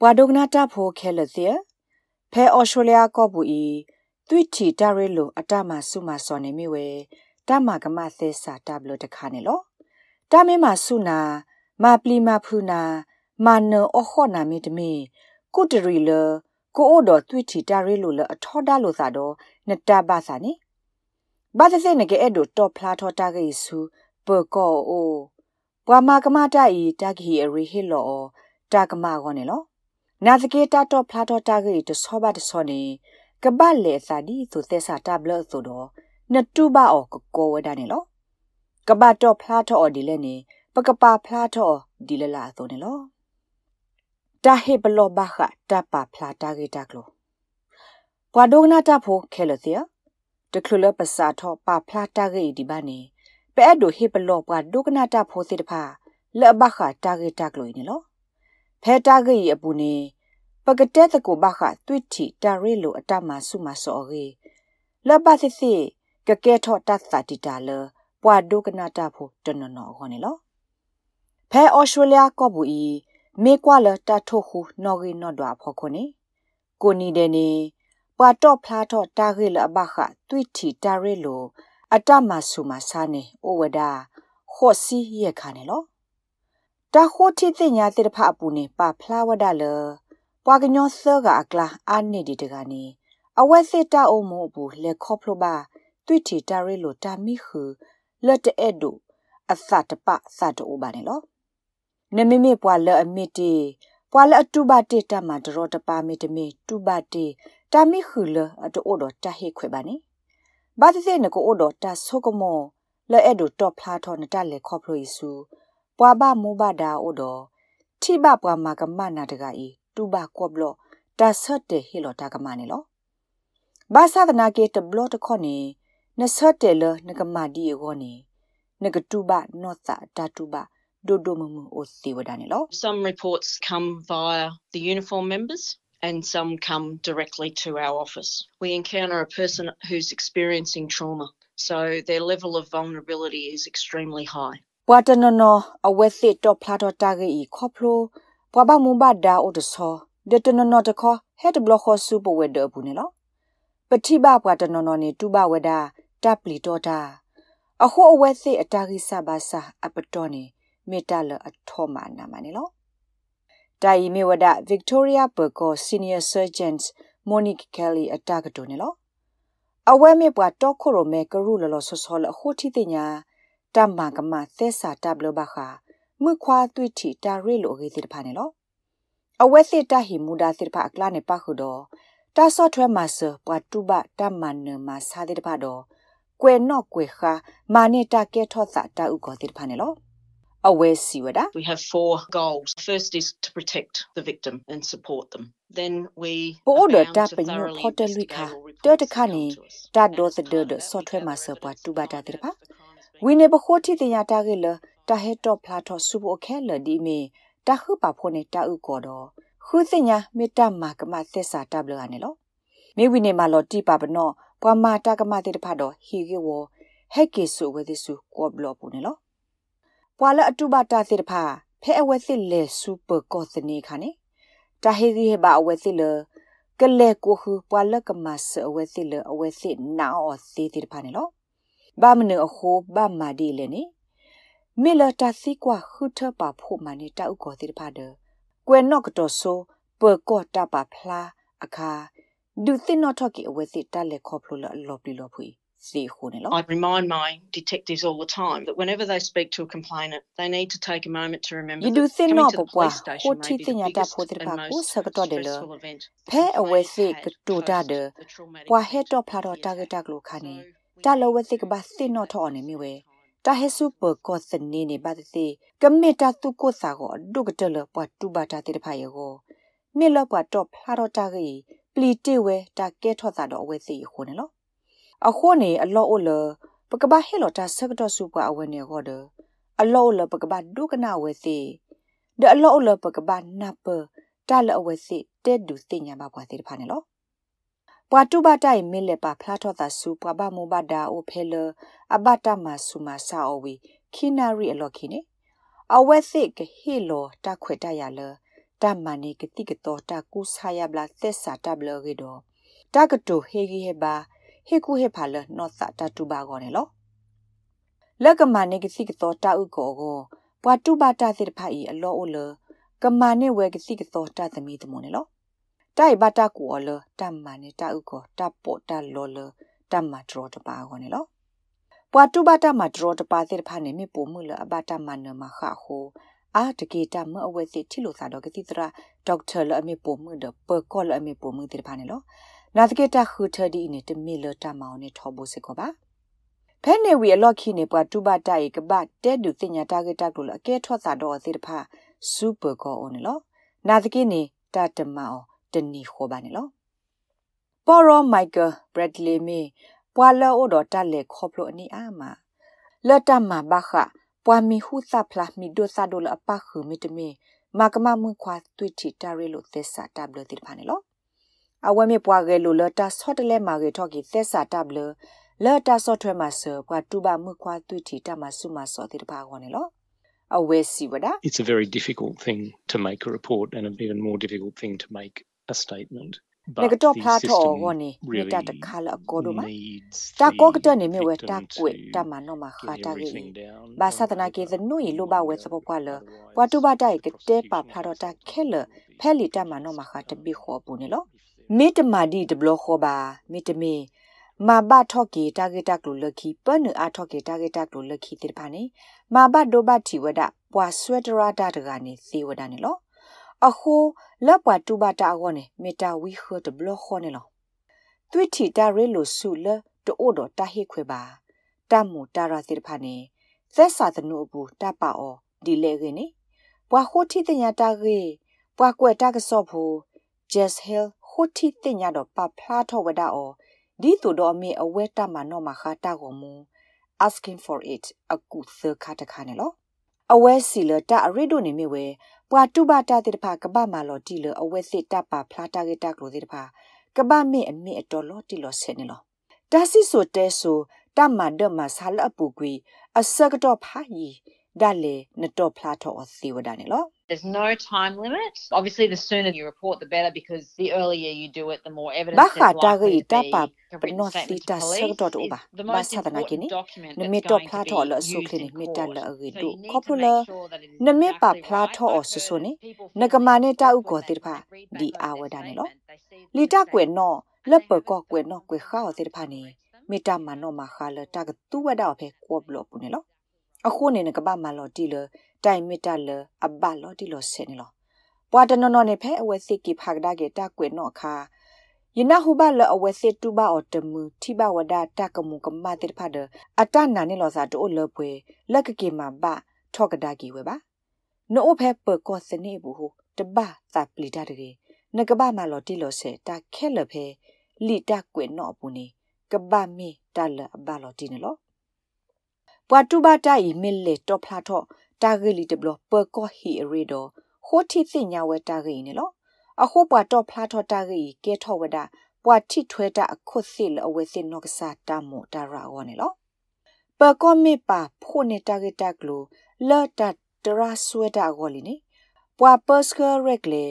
ဘွာဒုကနာတာဖိုခဲလစီဖဲအော်စတြေးလျကောပူဤသွိထီတရဲလိုအတမဆုမစောနေမိဝဲတမကမသဲစာတဘလတခါနေလောတမဲမဆုနာမပလီမဖူနာမနောအခောနာမီတမီကုတရီလကိုအိုတော်သွိထီတရဲလိုလအထောဒါလိုသာတော့နတဘာသာနေဘာသစေနကေအဲ့ဒိုတော့ဖလာထောတာကေဆူပေကောအိုဘွာမကမတာဤတကီအရီဟီလောတာကမကောနေလော နာသကေတာတော့ဖလာတော့တာကေတဆောပါတဆောနေကပတ်လေစာဒီဆိုသက်စာတဘလဆိုတော့နတူပါအောကကောဝဒနေလောကပတ်တော့ဖလာတော့ဒီလဲနေပကပါဖလာတော့ဒီလလာဆိုနေလောတာဟေဘလောဘခတာပါဖလာတာကေတာကလောဘွာဒိုနာတာဖိုခဲလစီယတခလလပစာထောပါဖလာတာကေဒီဘာနေပဲ့ဒိုဟေဘလောဘွာဒိုကနာတာဖိုစီတဖာလဘခတာကေတာကလောနေလောဖဲတာကေအပူနေ ပကတဲ့တကိုဘခတွိတီတာရဲလိုအတမဆုမစောရေလဘသစီကကဲထောတတ်သတိတာလပွာဒုကနာတာဖို့တနနောခေါနေလောဖဲဩစတြေးလျကောဘူဤမေကွာလတထိုခုနော်ဂီနော်ဒွာဖောခုနေကိုနီတဲ့နေပွာတော့ဖလားတော့တာခေလအဘခတွိတီတာရဲလိုအတမဆုမဆာနေဩဝဒခော့စီရဲ့ခါနေလောတာခိုတီတင်ညာတိတဖအပူနေပါဖလားဝဒလ ပွာကညောဆောကအကလာအာနေဒီတကနေအဝက်စစ်တာအုံမို့ဘူးလေခေါပလိုပါတွိတီတာရဲလိုတာမိခုလက်တဲ့ဒူအသတပသတ်တူပါနေလောနမမေပွာလအမီတီပွာလအတူပါတေတမဒရောတပါမီတမီတူပါတေတာမိခုလအတူအိုဒတာဟေခွေပါနေဘာတိစေနကိုအိုဒတာဆုကမောလဲအဲ့ဒူတော့ဖလားထောနတလေခေါပလိုဤစုပွာဘမိုးဘဒါအိုဒထိဘပွာမာကမနာတကဤ တူဘကောဘလတာဆတ်တေဟီလောတာကမနေလောဘာသာဒနာကေတဘလတခေါနေနဆတ်တေလနကမဒီယောနေနကတူဘနောတာတာတူဘဒိုဒိုမမအိုစီဝဒနေလော Some reports come via the uniform members and some come directly to our office. We encounter a person who's experiencing trauma, so their level of vulnerability is extremely high. ပွာတနနအဝက်စစ်တော့ဖလာတော့တာဂီခေါပလို ပွာဘမူဘဒါအိုတဆောဒတနနတခဟက်ဘလခဆူပဝဲဒဘူးနေလောပတိဘပွာတနနနေတူဘဝဒတပ်လီတော့တာအဟိုအဝက်စစ်အတာဂီဆဘာစာအပတော်နေမေတ္တလအထောမနာမနေလောတိုင်မေဝဒ Victoria Burko Senior Surgeons Monique Kelly အတာကတုန်နေလောအဝဲမေပွာတော့ခိုရိုမဲကရုလလဆောဆောလအခိုတီတင်ညာတမ္မာကမသဲစာတဘလဘခာ မြခွာတွေ့တီတာရဲလိုဂေတိတဖာနေလောအဝဲစစ်တဟီမူဒါစစ်တဖာအကလာနေပါခုတော့တာဆော့ထွဲမှာဆပွာတူဘတမ္မာနမစာတဲ့တဖာတော့ကွယ်နော့ကွယ်ခါမာနေတာကဲထော့စာတာဥကောတိတဖာနေလောအဝဲစီဝဒ We have four goals. First is to protect the victim and support them. Then we ပိုးဒ are တာ bound ပ to ည thoroughly ဖော်တယ်လူခါ investigate all တ reports တ that ခါနေ come to us. တာဒေါ်စဒဒဆော့ထွဲမှာဆပွား တူပါတာတဲ့ပါဝိနေပခိုတီတင်ရတာကလေတာဟက်တော့ဖလာတော့စုဖို့ခဲလဒီမီတာခုပါဖို့နေတာဥကောတော့ခုစညာမေတ္တမာကမသစ္စာတဘလကနေလောမေဝိနေမှာလောတိပါပနောပွာမာတာကမတဲ့တဖတော့ဟီကေဝဟက်ကေဆူဝဲဒီဆူကောဘလောပူနေလောပွာလအတုပါတာတဲ့တဖဖဲအဝဲစစ်လေစူပါကောစနေခါနေတာဟေဒီဟေဘာအဝဲစစ်လေကလေကိုခုပွာလကမဆအဝဲစစ်လေအဝဲစစ်နာအောစီတဲ့တဖနေလောဘာမနအခုဘာမာဒီလေနေ မေလတာစီကွာခုထပါဖို့မနေတာဥကောတိတဖာဒကွယ်နော့ကတော်ဆိုပေကောတာပါဖလားအခါဒုသိနော့ထော့ကီအဝဲစစ်တက်လက်ခေါပလိုလော်ပလီလော်ဖွေစီခုန်လော I remind my detectives all the time that whenever they speak to a complainant, they need to take a moment to remember ယဒု that သိ coming နော့ to ပ the ပွား police station ဟို may တီ be တင် the ညာတာ biggest ဖို့တဲ့ and ပါကို most စကတော့တယ်လ stressful event ဖဲအဝဲစစ်ကတူတာတဲ့ the traumatic ပွာဟက် event တော့ဖလာတော့တာဂက်တက်လို့ခါနေ တာလောဝဲစစ်ကပါစစ်နော့ထော်နေမြဝဲတာဟဲစုပကောစနေနေပါတဲ့ကမေတာတုကိုစာကိုဒုကတလပွားတူပါတာတဲ့ဖာယေကိုမေလပွားတော့ဖလာတော့တာကြီးပလီတေဝဲတာကဲထော့တာတော့အဝဲစစ်ခုနေလောအခုနေအလောအိုလပကဘာဟဲလောတာစကတော့စုပွားအဝဲနေခေါ်တယ်အလောလပကဘာဒုကနာဝဲစီဒအလောလပကဘာနပတာလအဝဲစီတဲ့ဒုစညာပါပွားတဲ့ဖာနေလော ပွာတူဘတိုင်မီလက်ပါဖလာထောတာစုပွာဘမူဘဒါအိုဖဲလအဘတာမဆူမဆာအဝီခိနာရီအလော်ခိနေအဝဲစစ်ကဟီလောတခွေတရလတမန်နေကတိကတော့တာကူဆာယဘလာသက်စာတဘလရီတော့တာကတိုဟေဂီဟေဘာဟေကူဟေဖာလနော့သတာတူဘာကောနေလောလက်ကမနေကတိကတော့တာဥကောကိုပွာတူဘာတာစစ်ဖိုင်အလောအိုလကမနေဝဲကတိကတော့တာသမီးတမနေလော တိုင်ဘတာကူအလတမန်နေတာဥကောတာပိုတာလောလတမဒရောတပါကောနေလောပွာတူဘာတာမဒရောတပါစစ်ဖာနေမေပိုမှုလအဘတာမနမခဟိုအာတကေတာမအဝဲစစ်တီလိုစာတော့ကတိတရာဒေါက်တာလအမေပိုမှုဒပကောလအမေပိုမှုတိဖာနေလောနာတကေတာခူထဒီနေတမီလတာမောင်နေထောဖို့စစ်ကောပါဖဲနေဝီအလော့ခိနေပွားတူဘတိုင်ကဘတဲဒူတင်ညာတာဂက်တာကိုလအကဲထွက်စာတော့အသေးတဖာစူပါကောအုံးနော်နာတကိနေတာတမအောင် တနီခေါ်ပါနေလောပေါ်ရောမိုက်ကယ်ဘရက်ဒလီမီပွာလောအိုတော့တက်လေခေါပလိုအနီအာမလတ်တမဘာခပွာမီဟုသဖလာမီဒိုဆာဒိုလအပခုမီတမီမာကမမွန်ခွာတွိတီတာရီလိုသစ္စာတဘလတိဖာနေလောအဝဲမေပွားရဲလိုလတာဆော့တလဲမာရဲထော့ကီသစ္စာတဘလလတာဆော့ထွဲမှာဆပွာတူဘာမှုခွာတွိတီတမဆုမဆော့တိတဖာခေါ်နေလောအဝဲစီဝဒ It's a very difficult thing to make a report and an even more difficult thing to make a statement. နကတော့ဖလာတော့ဟောနေမေတ္တာတခါလအကောတို့မှာတာကောကတနေမြဝဲတာကွေတမနောမခါတာကြီးဘာသဒနာကေသနုယလိုဘဝဲစပပွားလပွာတူဘတိုက်ကတဲပါဖလာတော့တာခဲလဖဲလီတမနောမခါတပိခေါ်ပူနေလို့မေတ္တမာဒီဒဘလခေါ်ပါမေတ္တမေမာဘထော့ကေ အထော့ကေတာဂက်တက်လိုလခီတိဖာနေမာဘဒိုဘတီဝဒပွာဆွဲတရာတာတကနေသေဝဒနေလို့အခုလက်ပွားတူပါတာကောနေမေတာဝီခတ်ဘလခေါနေလောသွိထီတာရဲလိုဆုလတိုးတော့တာဟိခွေပါတမူတာရာစစ်ဖာနေသက်စာသနုဘူးတပါအောဒီလေခင်းနေပွာခိုတီတညာတာကေပွာကွယ်တာကစော့ဘူး just hill ခိုတီတညာတော့ပဖလာထောဝဒါအောဒီတူတော့မေအဝဲတမနောမခါတာကိုမူ asking for it အကုသခါတခါနေလော အဝဲစီလတာအရိဒိုနေမြဝဲပွာတူဘာတာတိတဖာကပမာလောတီလအဝဲစစ်တပါဖလာတာဂက်တာကလိုတိတဖာကပမေအမေအတော်လောတီလောဆဲနေလောဒါစီဆိုတဲဆိုတမဒမဆာလအပူကွီအစကတော့ဖာယီ ဒါလေနတော့ဖလာတော့အစီဝဒနေလော There's no time limit. Obviously, the sooner you report, the better, because the earlier you do it, the more evidence Baha there's likely dagi to be tapa a written no statement sita to police. sagdot It's uba. the Ba most sadana important kini. document Ne that's me to going to plato be la used so in klini me court. tala agi So do. you need to Kopula make sure that it is ne me pa exactly plato right. o I've so so heard ni. people Ne feel kamane ta misled u ko when they tirpa read di back over awa their dani lo. statement. They see Li the ta kwe statement no and le they pe haven't ko kwe gone no on kwe to kha o tirpa correct ni. them. Me ta ma no ma kha le ta ga tu wa da phe ko blo pu ni lo. အခုနေနကဘာမလော်တီလတိုင်မီတာလအဘလော်တီလောဆဲနေလောပွာတနော်နော်နေဖဲအဝဲစစ်ကိဖာကဒါကေတာကွေနော်ခါယနာဟုဘလအဝဲစစ်တူဘာအော်တမူတိဘဝဒတာကမှုကမတိဖာဒအတနာနေလောစာတိုလပွေလက်ကကေမဘထောကဒါကီဝဲပါနို့ဖဲပကောစနေဘူးဟုတဘသပလီတာတကေနကဘာမလော်တီလောဆဲတာခဲလဖဲလီတာကွေနော်ဘူးနေကဘာမီတာလအဘလော်တီနေလော ပွာတူဘာတိုင်မီလေတော့ဖလာတော့တာဂလီတဘလပကောဟီရီဒိုဟိုတီသိညာဝဲတာဂီနေလောအခုပွာတော့ဖလာတော့တာဂီကဲထောဝဒပွာတိထွဲတာအခုစစ်လအဝဲစစ်နော့ကစားတမိုတာရာဝနေလောပကောမေပါဖိုနေတာဂီတာကလိုလာတတရာဆွဲတာဂောလီနေပွာပစကရက်လေ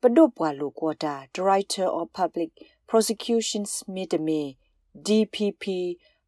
ပဒုပွာလူကွာတာ Director of Public Prosecutions Midme DPP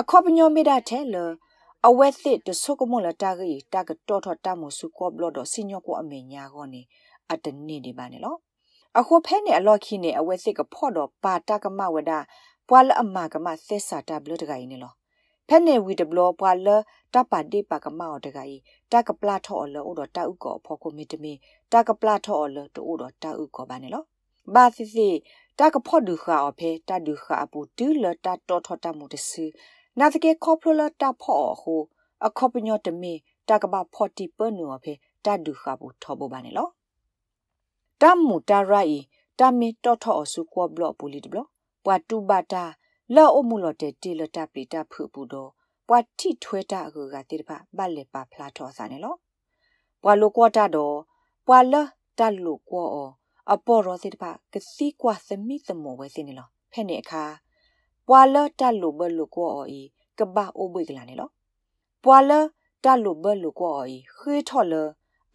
may be အခေါပညောမေတာထဲလအဝဲသစ်တဆုကမလတာဂီတာကတော်ထတမဆုကောဘလဒစညောကိုအမေညာကောနေအတနေဒီပါနေလောအခုဖဲနေအလော့ခိနေအဝဲစစ်ကဖော့တော့ပါတာကမဝဒပွာလအမကမသစ္စာတာဘလဒဂိုင်းနေလောဖဲနေဝီဒဘလပွာလတပါဒီပါကမောတဂိုင်းတာကပလာထော်လောဥတော်တာဥကောဖော်ကိုမီတမီတာကပလာထော်လောတူဥတော်တာဥကောပါနေလောဘာစီစီတာကဖော့ဒူခါအဖေတာဒူခါအပူတူလတာတော်ထတမှုတဆူ နာတကေခေါပလတာဖော့ဟိုအခေါပညောတမီတာကဘာဖော့တီပနူအဖေတာဒူခါဘူးထော်ဘောပါနေလောတမ်မူတာရိုင်တမီတော်ထောအစုကောဘလပူလီဒဘလပွာတူဘတာလောအမှုလောတဲ့တီလတာပီတာဖုပူတော့ပွာတိထွဲတာအကူကတိတပါဘတ်လေပါဖလာထောစာနေလောပွာလိုကောတာတော့ပွာလတလူကောအပေါ်ရောတိတပါကစီကွာသမိသမောဝဲစင်းနေလောဖဲ့နေအခါ ပွာလတလူဘလူကောအီကဘာအိုဘွေကလာနေလောပွာလတလူဘလူကောအီခွေးထော်လ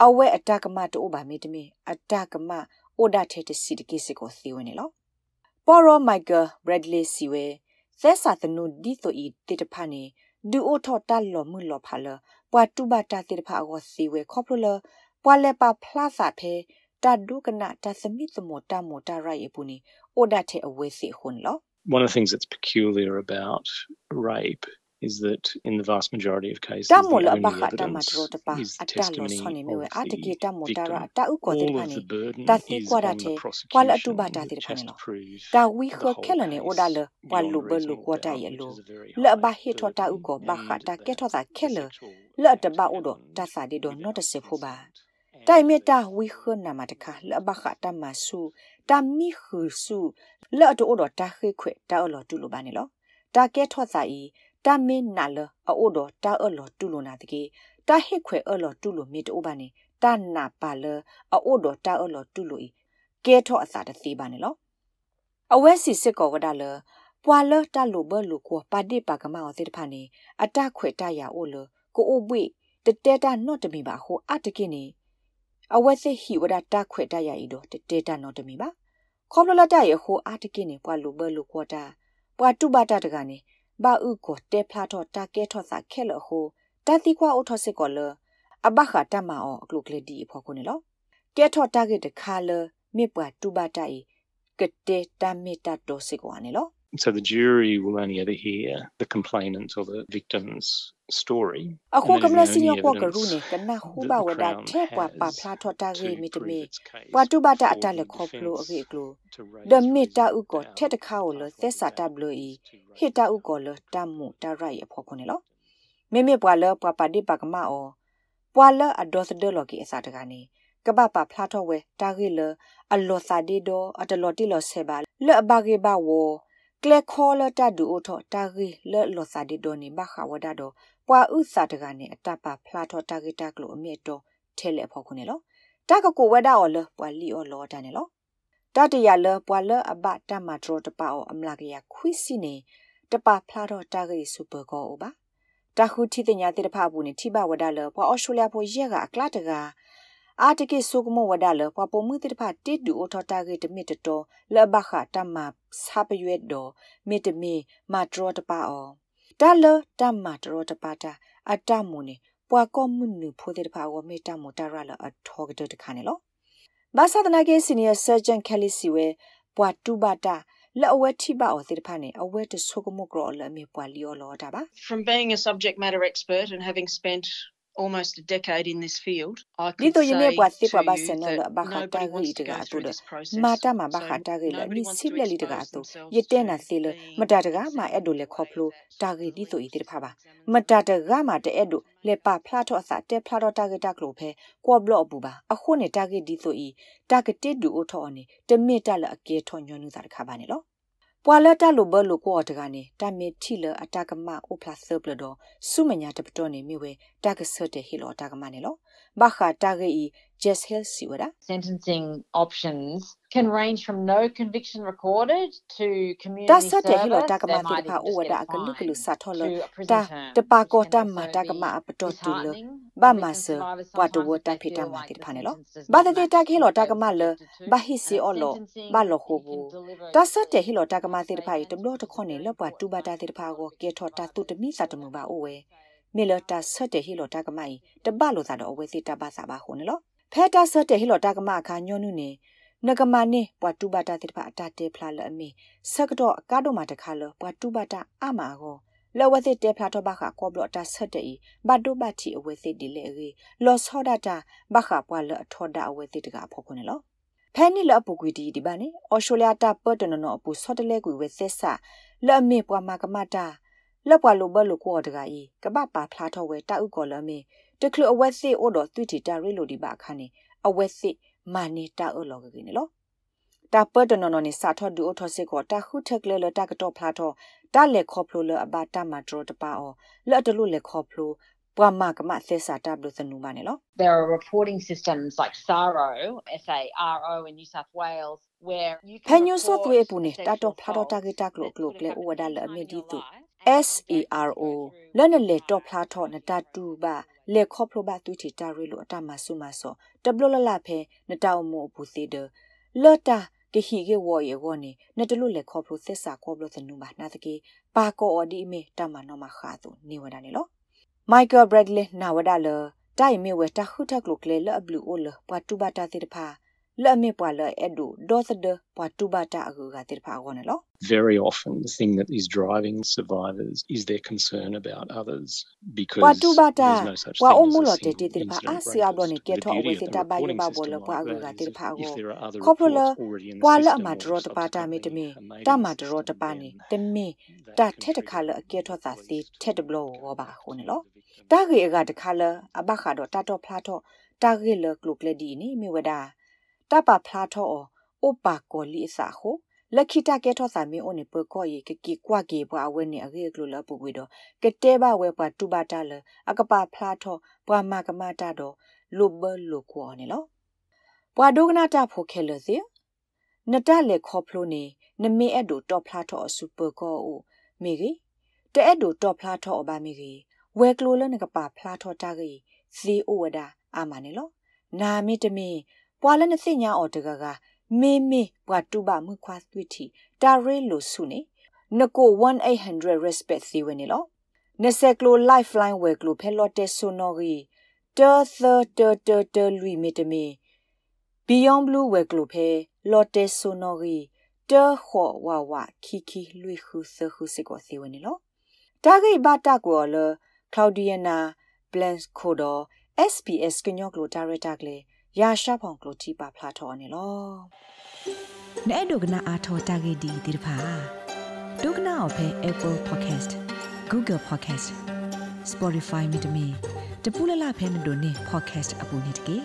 အဝဲအတကမတိုးပါမေတမီအတကမအိုဒါထေတစီတကိစကိုစီဝင်နေလောပေါ်ရောမိုက်ကယ်ဘရက်ဒလီစီဝဲသက်စာသနုဒီတိုဤတေတဖာနေဒူအိုထော်တက်လော်မှုလော်ဖာလပွာတူဘတာတေတဖာကိုစီဝဲခေါပလလပွာလက်ပါဖလာစာဖဲတဒုကနာတသမိသမောတမောတရိုက်ပူနီအိုဒါထေအဝဲစီခွန်လော One of the things that's peculiar about rape is that in the vast majority of cases ta the mo la only ba kha ta ma evidence tro ta pa is a ta lo testimony so ne me we of a te the ki ta mo ta ra victim. ta u ko te All pa of ne the burden ta si is kwa da on the te kwa la tu prosecution, ba ta te which pa ne has lo to prove ta wi the kho whole khe lo ne o da case le wa beyond lu ba lu reasonable ko ta doubt, ye which lo is a very la high ba he tho ta u burden, ko ba kha and ta ke tho that ta khe the le sexual la ta act ba o do ta happened sa de do no ta se phu ba without တိုင် consent မေ and တာ that ဝီခွနာမတခါလဘခတာမဆူတာမီခူဆူ is လော်တိုတော့တာခေခွေတာအလော်တူလိုပါနေလောတာကဲထော့စာဤတာမင်းနာလအိုတော့တာအလော်တူလိုနာတကေတာဟိခွေအလော်တူလိုမီတိုပါနေတာနာပါလအိုတော့တာအလော်တူလိုဤကဲထော့အစာတသေးပါနေလောအဝဲစီစစ်ကောဝဒါလပွာလတာလိုဘလူကိုပါတိပါကမောသေတဖာနေအတခွေတရအိုလကိုအိုဘွေတတဲတာနော့တမီပါဟိုအတကိနေအဝက်စစ်ဟီဝဒတာခွေတရဤတော့တတဲတာနော့တမီပါ ခေါပလလတရဟိုအတကိနေပွာလိုဘလူကိုတာပွာတုဘတာတကနေဘာဥကိုတဲဖလာတော့တာကဲထော့စာခဲလဟိုတတိကွာအိုထော့စစ်ကောလအဘခတာမအောအကလုကလေဒီဖော်ခုနေလောကဲထော့တာကတခါလမေပွာတုဘတာဤကတဲတာမီတာတိုစစ်ကောနေလော So the jury will only ever hear the complainant or the victim's story. အခု and က that မ is လ the စီည only ကောက evidence ရုနေကနဟူ that ဘ the ဝဒ Crown ထဲပွာပါ has ဖလာထောတာရေ to မီတ prove မေ its case ပွာတုဘတာ for အတလက် the ခေါပလိုအ defence ကေကလို to raise ဒမီတာ reasonable ဥကို doubt ထဲတခါကိုလ apart သက် from စာတ the ဘလိုဤ evidence to raise ဟိတာဥကိုလတမှုတရိုက်အဖို့ခုနေလောမေမေပွာလပွာပါဒီပါကမအောပွာလအဒေါ်စဒလော်ကီအစာတကနေကပပဖလာတော့ဝဲတာဂီလအလောစာဒီဒိုအတလော်တီလော်ဆေဘာလော်ဘာဂေဘာဝ ကလက်ခေါ်လတဒူအိုထောတာဂီလော်လောစာဒီဒိုနေဘခဝဒါတော့ပွာဥစာတကနေအတပဖလာတော့တာဂီတာကလိုအမြင့်တော့ထဲလေဖို့ခုနေလောတကကိုဝဒါအော်လပွာလီအော်လောတနေလောတတရလပွာလအဘတမထရတပအောအမလာကရခွိစီနေတပဖလာတော့တာဂီစူပါကောအိုပါတခုတီတညာတေတဖဘူးနေထိဘဝဒါလပွာအော်စတြေးလျဖို့ရက်ကအကလတက အာတကိဆုကမဝဒါလပွာပုံမှုတေတဖတိဒူအော်ထတာဂီတမီတတော်လဘခတမဆပ်ရွက်တော်မီတမီမာထရတပအောတလတမထရတပတာအတမူနေပွာကောမှုနုဖိုတေတဖအောမေတမူတရလအထောကတခါနေလောဘာသာတနာကေစီနီယာဆာဂျန်ကယ်လီစီဝဲပွာတူဘတာလောအဝဲထိပါအောတေတဖာနေအဝဲတဆုကမကရောလအမေပွာလီယောလောတာပါ From being a subject matter expert and having spent almost a decade in this field, I ဒီ could တော့ယနေ့ say ပွာစစ် to ပွာဘာ you စနလ that ဘခတာ nobody ဂီ wants တ to က go အတူ through လ this process. မာတာမှာဘခ So တာဂီလ nobody နိ wants စိ to ပလလီတက expose အတူ themselves ယတဲ့ to နာစီလ being မတာတကမှာအဲ့ဒိုလေခေါပလိုတာဂီဒီဆိုဤတိဖာပါမတာတကမှာတဲ့အဲ့ဒိုလေပါဖလာတော့အစတဲ့ဖလာတော့တာဂီတာကလိုဖဲကောဘလော့ပူပါအခုနေတာ ပါနေလောပွာလတလိုဘလိုကိုတကနေတမီထီလအတကမအိုပလဆပ်လဒဆုမညာတပတော်နေမိဝဲတကဆတ်တဲ့ဟီလောတကမနေလောဘခတာဂီ just health စီဝဒ Sentencing options can range from no conviction recorded to တ community ဆတ်တဲ့ဟီလော service. တကမ They တိ might ဖာ even အိုဝ just ဒ get အ a ကလုကလု fine စာထောလ to a တာ prison term, တပါ which ကော can တ also မတကမ be အပတော်တူလ disheartening ဘာ for မ victim ဆ survivors ဘတ်တ sometimes ဝ if တ they ဖိတ feel မ like တိ the ဖာနေလော sentence does ဘာ not တဲ့ match တခေလော what တ they ကမ were လ sentenced to. ဘာဟီစီ And အော်လော sentencing ဘာလော it ဟို can ဘူ deliver a တဆတ်တဲ့ဟီလော different တကမတိဖာ statement တဘလောတခွနေလဘတူဘတာတိဖာကိုကေထောတာတုတမိစာတမှုပါအိုဝဲမေလတာဆတ်တဲ့ဟီလောတကမိုင်တဘလောသာတော့အဝဲစီတပါစာပါခုန်လော ဖဲတာဆတ်တဲ့ဟီလောတကမအခါညွန်းနုနေနဂမနေပွာတူဘတာတိဖာအတတေဖလာလအမေဆကတော့ကားတော့မှာတခါလောပွာတူဘတာအမာကိုလောဝသိတေဖလာတော့ဘခကောဘလတာဆတ်တဲ့ဘတ်ဒိုဘတီအဝဲစီဒီလေရီလောဆောဒတာဘခပွာလအထောဒအဝဲစီတကဖောက်ခုန်လောဖဲနီလအပူကွီဒီဒီပါနေအော်စတြေးလျတာပတ်တနနောအပူဆော့တလဲကွေဝဲဆက်ဆာလဲ့မေပွာမာကမတာလက်ပွာလိုဘလိုကောတကကြီးကပပါဖလာထောဝဲတာဥကောလမေ တကလအဝက်စစ်အိုတော်သွီတီတာရီလိုဒီပါခါနေအဝက်စစ်မာနေတာအလောကကိနေလောတာပတ်တနော်နော်နေစာထော့ဒူအထော့စစ်ကိုတာခုထက်လေလတာကတော့ဖလာတော့တာလေခေါပလိုလအဘတာမဒရတပါအောလော့တလူလေခေါပလိုပွားမကမသက်စာတပ်လို့သနူမနေလော There are reporting systems like SARO, S A R O in New South Wales where you ဖ can ညုဆို report သွေးပူနေ sexual တာတော့ဖလာတော့တာ assault ဂီတာကလို့ကလို့ that ကလေ could ဥဝ have ဒါ happened လအ in မေဒီ your တူ life. S E R O လနလေတော့ဖလာတော့နတာတူပါလေခေါပလိုပါတူတီတာရီလို့အတမဆုမဆောတဘလလလဖဲနတောင်မို့ဘူးသေးတယ်လော်တာကဟီကေဝရေဝနေနတလူလေခေါပလိုသစ္စာခေါပလိုသနူပါနာတကေပါကောအော်ဒီမေတမနောမခါတူနေဝဒနေလောမိုက်ကယ်ဘရက်ဒလီနာဝဒါလတိုင်မေဝတာခုထက်ကလုကလေလအဘလူအိုလပတ်တူဘာတာတိတဖာ လအမေပွာလအဒူဒေါသဒပတ်တူဘာတာအကူကတိတဖာကောနေလော Very often, the thing that is driving survivors is their concern about others because ပွာတူဘာတာ there's no such ပွာ thing အုံ as မ a လို့တေ single တေတိတဖာ incident အစီအဘလို့နေ rapist. ကေ The ထောအဝ beauty စီ of တ the ဘာယ reporting ဘာဘောလ system ပွာ like အကူက that တိ is တဖာ if ကို there are other ခေါပလ reports already in the ပွာလ system အမ or ဒရောတပါတာ subsequently မီတမီ are made တ in မ the ဒရောတ system, ပါနေ then တမီ that တာ can ထက်တ trigger ခါလအကေထောသာ the စီ police ထက်တ to ဘလောဝဘာခုန် investigate လော the victim. တာဂေအက တခါလအဘခါတော့တာတော့ဖလာတော့တာဂေလကလုကလေဒီနီမီဝဒါတပဖလာတော့အိုပါကောလီအစာဟုလက်ခိတကဲထောသာမီအိုနေပကောယေကကီကွာကေဘွာဝဲနေအဂေကလုလပူကွေတော့ကတဲဘဝဲပွားတူပါတာလအကပါဖလာတော့ဘွာမကမတာတော့လုဘလုကောနေလောဘွာဒုကနာတာဖိုခဲလစီနတလေခေါဖလိုနေနမေအဲ့ဒိုတော့ဖလာတော့စူပါကောအိုမိကြီးတဲ့အဲ့ဒိုတော့ဖလာတော့အပါမိကြီးဝဲကလိုလနကပါဖလာတော့တာကြီးစီအိုဝဒါအာမနေလောနာမီတမီ ပွာလနစိညာအော်တကကမေမေဘွာတူပါမှုခွာသွိတီတာရဲလိုဆုနေနကို1800 respect စီဝနေလောနဆက်ကလို lifeline ဝဲကလိုဖဲလော့တက်ဆိုနော်ကြီးတာသတာတာတာလူမီတမီ beyond blue ဝဲကလိုဖဲလော့တက်ဆိုနော်ကြီးတာခေါ်ဝါဝခီခီလူခုသခုစကောစီဝနေလောတာဂိဘတာကောလ Claudiana Blanco SPS ကညော့ကလိုဒါရတာကလေး ရာရှာဖောင်ကလိုတီပါဖလာထော်နေလောနဲ့ဒုကနာအာထောတာဂေဒီဒီဖာဒုကနာအဖဲ Apple Podcast Google Podcast Spotify မြေတမီတပူလလဖဲမတို့နေ podcast အပူနေတကေ